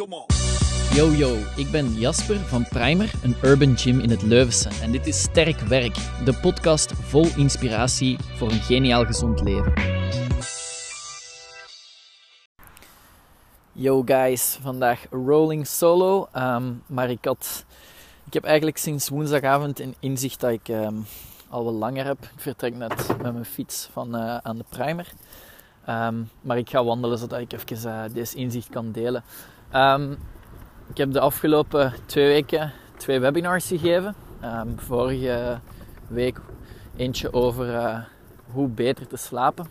Yo yo, ik ben Jasper van Primer, een urban gym in het Leuvense. En dit is Sterk Werk, de podcast vol inspiratie voor een geniaal gezond leven. Yo guys, vandaag rolling solo. Ehm, maar ik, heb eigenlijk sinds woensdagavond een inzicht dat ik ehm, al wel langer heb. Ik vertrek net met mijn fiets van uh, aan de Primer. Ehm, maar ik ga wandelen zodat ik even uh, deze inzicht kan delen. Ik heb de afgelopen twee weken twee webinars gegeven. Um, vorige week eentje over uh, hoe beter te slapen.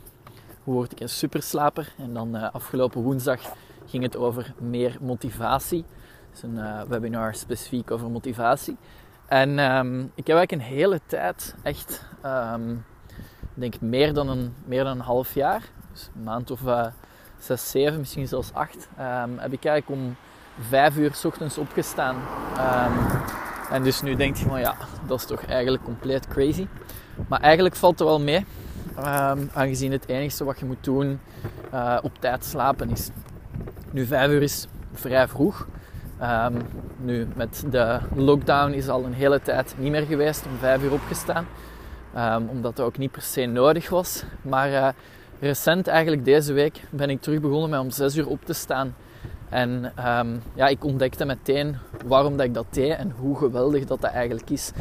Hoe word ik een superslaper? En dan uh, afgelopen woensdag ging het over meer motivatie. Is een uh, webinar specifiek over motivatie. En um, ik heb eigenlijk een hele tijd, echt, um, denk meer dan, een, meer dan een half jaar, dus een maand of zes, zeven, misschien zelfs acht, heb ik eigenlijk om vijf uur s ochtends opgestaan. Um, en dus nu denk je van ja, dat is toch eigenlijk compleet crazy. Maar eigenlijk valt het wel mee. Um, aangezien het enige wat je moet doen uh, op tijd slapen is. Nu vijf uur is vrij vroeg. Um, nu met de lockdown is al een hele tijd niet meer geweest om vijf uur opgestaan. omdat dat ook niet per se nodig was. Maar uh, recent eigenlijk deze week ben ik terug begonnen met om zes uur op te staan. En um, ja, ik ontdekte meteen waarom dat ik dat deed en hoe geweldig dat dat eigenlijk is.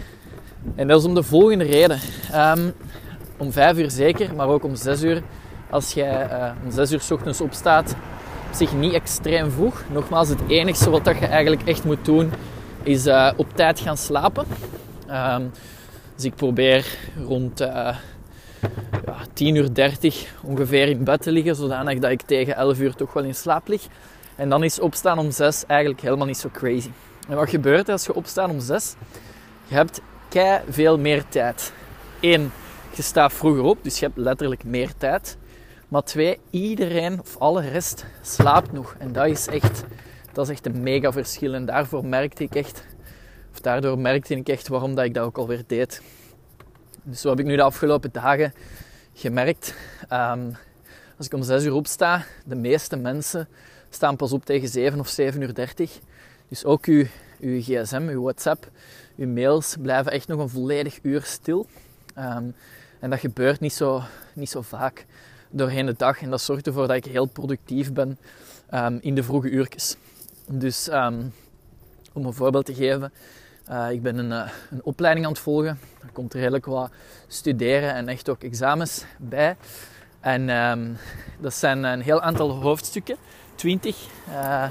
En dat is om de volgende reden. Um, om vijf uur zeker, maar ook om zes uur. Als jij uh, om zes uur s ochtends opstaat, op zich niet extreem vroeg. Nogmaals, het enige wat dat je eigenlijk echt moet doen, is uh, op tijd gaan slapen. Um, dus ik probeer rond ja, 10 uur 30 ongeveer in bed te liggen, zodanig dat ik tegen 11 uur toch wel in slaap lig. En dan is opstaan om 6 eigenlijk helemaal niet zo crazy. En wat gebeurt er als je opstaat om 6? Je hebt kei veel meer tijd. Eén, je staat vroeger op, dus je hebt letterlijk meer tijd. Maar twee, iedereen of alle rest slaapt nog. En dat is echt, dat is echt een mega verschil. En daarvoor merkte ik echt, of daardoor merkte ik echt waarom dat ik dat ook alweer deed. Dus zo heb ik nu de afgelopen dagen gemerkt. Um, als ik om 6 uur opsta, de meeste mensen staan pas op tegen 7 of 7 uur 30. Dus ook uw, uw gsm, uw whatsapp, uw mails blijven echt nog een volledig uur stil. Um, en dat gebeurt niet zo, niet zo vaak doorheen de dag. En dat zorgt ervoor dat ik heel productief ben um, in de vroege uurtjes. Dus om een voorbeeld te geven, uh, ik ben een, uh, een opleiding aan het volgen. Er komt redelijk wat studeren en echt ook examens bij. En um, dat zijn een heel aantal hoofdstukken. 20. Uh,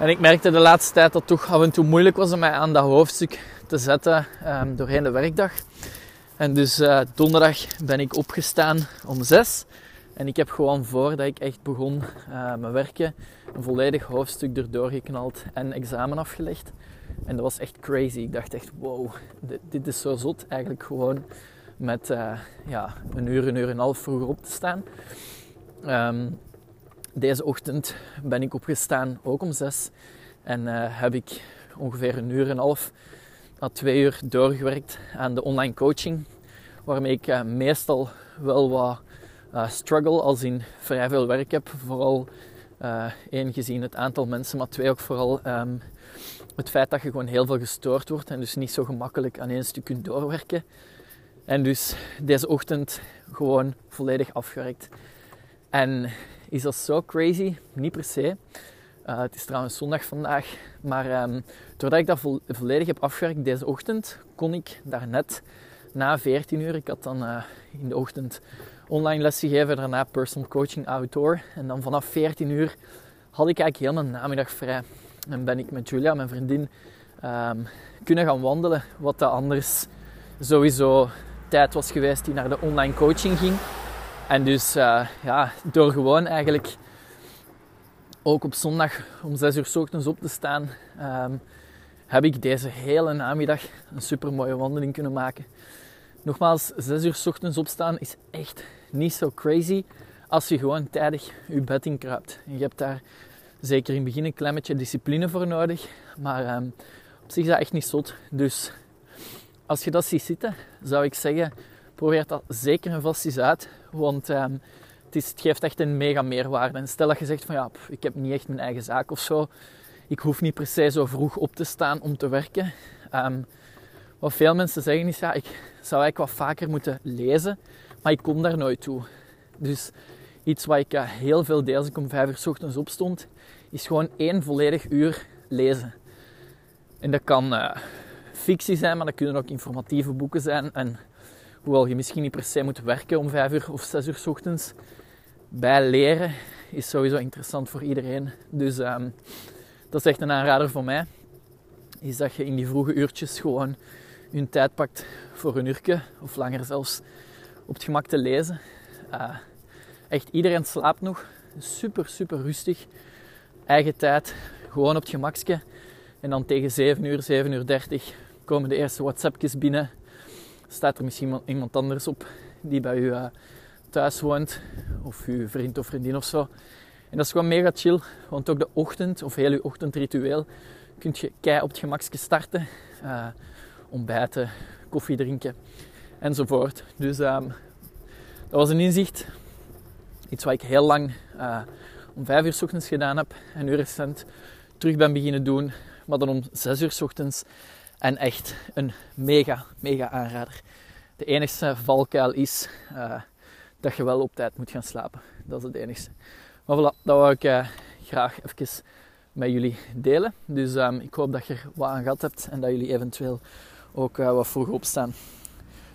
en ik merkte de laatste tijd dat het toch af en toe moeilijk was om mij aan dat hoofdstuk te zetten um, doorheen de werkdag. En dus donderdag ben ik opgestaan om 6. En ik heb gewoon voordat ik echt begon mijn werken een volledig hoofdstuk erdoor geknald en examen afgelegd. En dat was echt crazy. Ik dacht echt, wow, dit, is zo zot eigenlijk gewoon met uh, ja, een uur, een uur en een half vroeger op te staan. Um, deze ochtend ben ik opgestaan, ook om zes. En uh, heb ik ongeveer een uur en een half à twee uur doorgewerkt aan de online coaching. Waarmee ik uh, meestal wel wat struggle, als in vrij veel werk heb. Vooral één gezien het aantal mensen, maar twee ook vooral um, het feit dat je gewoon heel veel gestoord wordt en dus niet zo gemakkelijk aan één stuk kunt doorwerken. En dus deze ochtend gewoon volledig afgewerkt. En is dat zo crazy? Niet per se. Uh, het is trouwens zondag vandaag. Maar um, doordat ik dat vo volledig heb afgewerkt deze ochtend, kon ik daarnet na 14 uur, ik had dan uh, in de ochtend online les gegeven, daarna personal coaching outdoor. En dan vanaf 14 uur had ik eigenlijk heel mijn namiddag vrij. En ben ik met Julia, mijn vriendin, um, kunnen gaan wandelen. Wat dat anders sowieso tijd was geweest die naar de online coaching ging. En dus uh, ja, door gewoon eigenlijk ook op zondag om 6 uur s ochtends op te staan, um, heb ik deze hele namiddag een super mooie wandeling kunnen maken. Nogmaals, 6 uur s ochtends opstaan is echt niet zo crazy als je gewoon tijdig je bed in kruipt. Je hebt daar zeker in het begin een klein beetje discipline voor nodig, maar um, op zich is dat echt niet zot. Dus als je dat ziet zitten, zou ik zeggen, probeer dat zeker en vast eens uit. Want um, het, is, het geeft echt een mega meerwaarde. En stel dat je zegt van ja, ik heb niet echt mijn eigen zaak of zo. Ik hoef niet per se zo vroeg op te staan om te werken. Um, wat veel mensen zeggen is, ja, ik zou eigenlijk wat vaker moeten lezen, maar ik kom daar nooit toe. Dus iets wat ik heel veel deed als ik om vijf uur s ochtends opstond, is gewoon één volledig uur lezen. En dat kan uh, fictie zijn, maar dat kunnen ook informatieve boeken zijn. En hoewel je misschien niet per se moet werken om vijf uur of zes uur s ochtends, bij leren is sowieso interessant voor iedereen. Dus um, dat is echt een aanrader voor mij. Is dat je in die vroege uurtjes gewoon je tijd pakt voor een uurtje of langer zelfs op het gemak te lezen. Uh, echt iedereen slaapt nog. Super, super rustig. Eigen tijd. Gewoon op het gemakje. En dan tegen 7 uur, 7 uur 30 komen de eerste WhatsAppjes binnen. Staat er misschien iemand anders op die bij u uh, thuis woont. Of uw vriend of vriendin of zo. En dat is gewoon mega chill. Want ook de ochtend of heel uw ochtendritueel kun je kei op het gemakje starten. Uh, ontbijten, koffie drinken enzovoort. Dus um, dat was een inzicht. Iets wat ik heel lang uh, om vijf uur ochtends gedaan heb en nu recent terug ben beginnen doen, maar dan om zes uur s ochtends. En echt een mega, mega aanrader. De enige valkuil is uh, dat je wel op tijd moet gaan slapen. Dat is het enige. Maar voilà, dat wou ik uh, graag even met jullie delen. Dus um, ik hoop dat je er wat aan gehad hebt en dat jullie eventueel ook wat vroeg opstaan.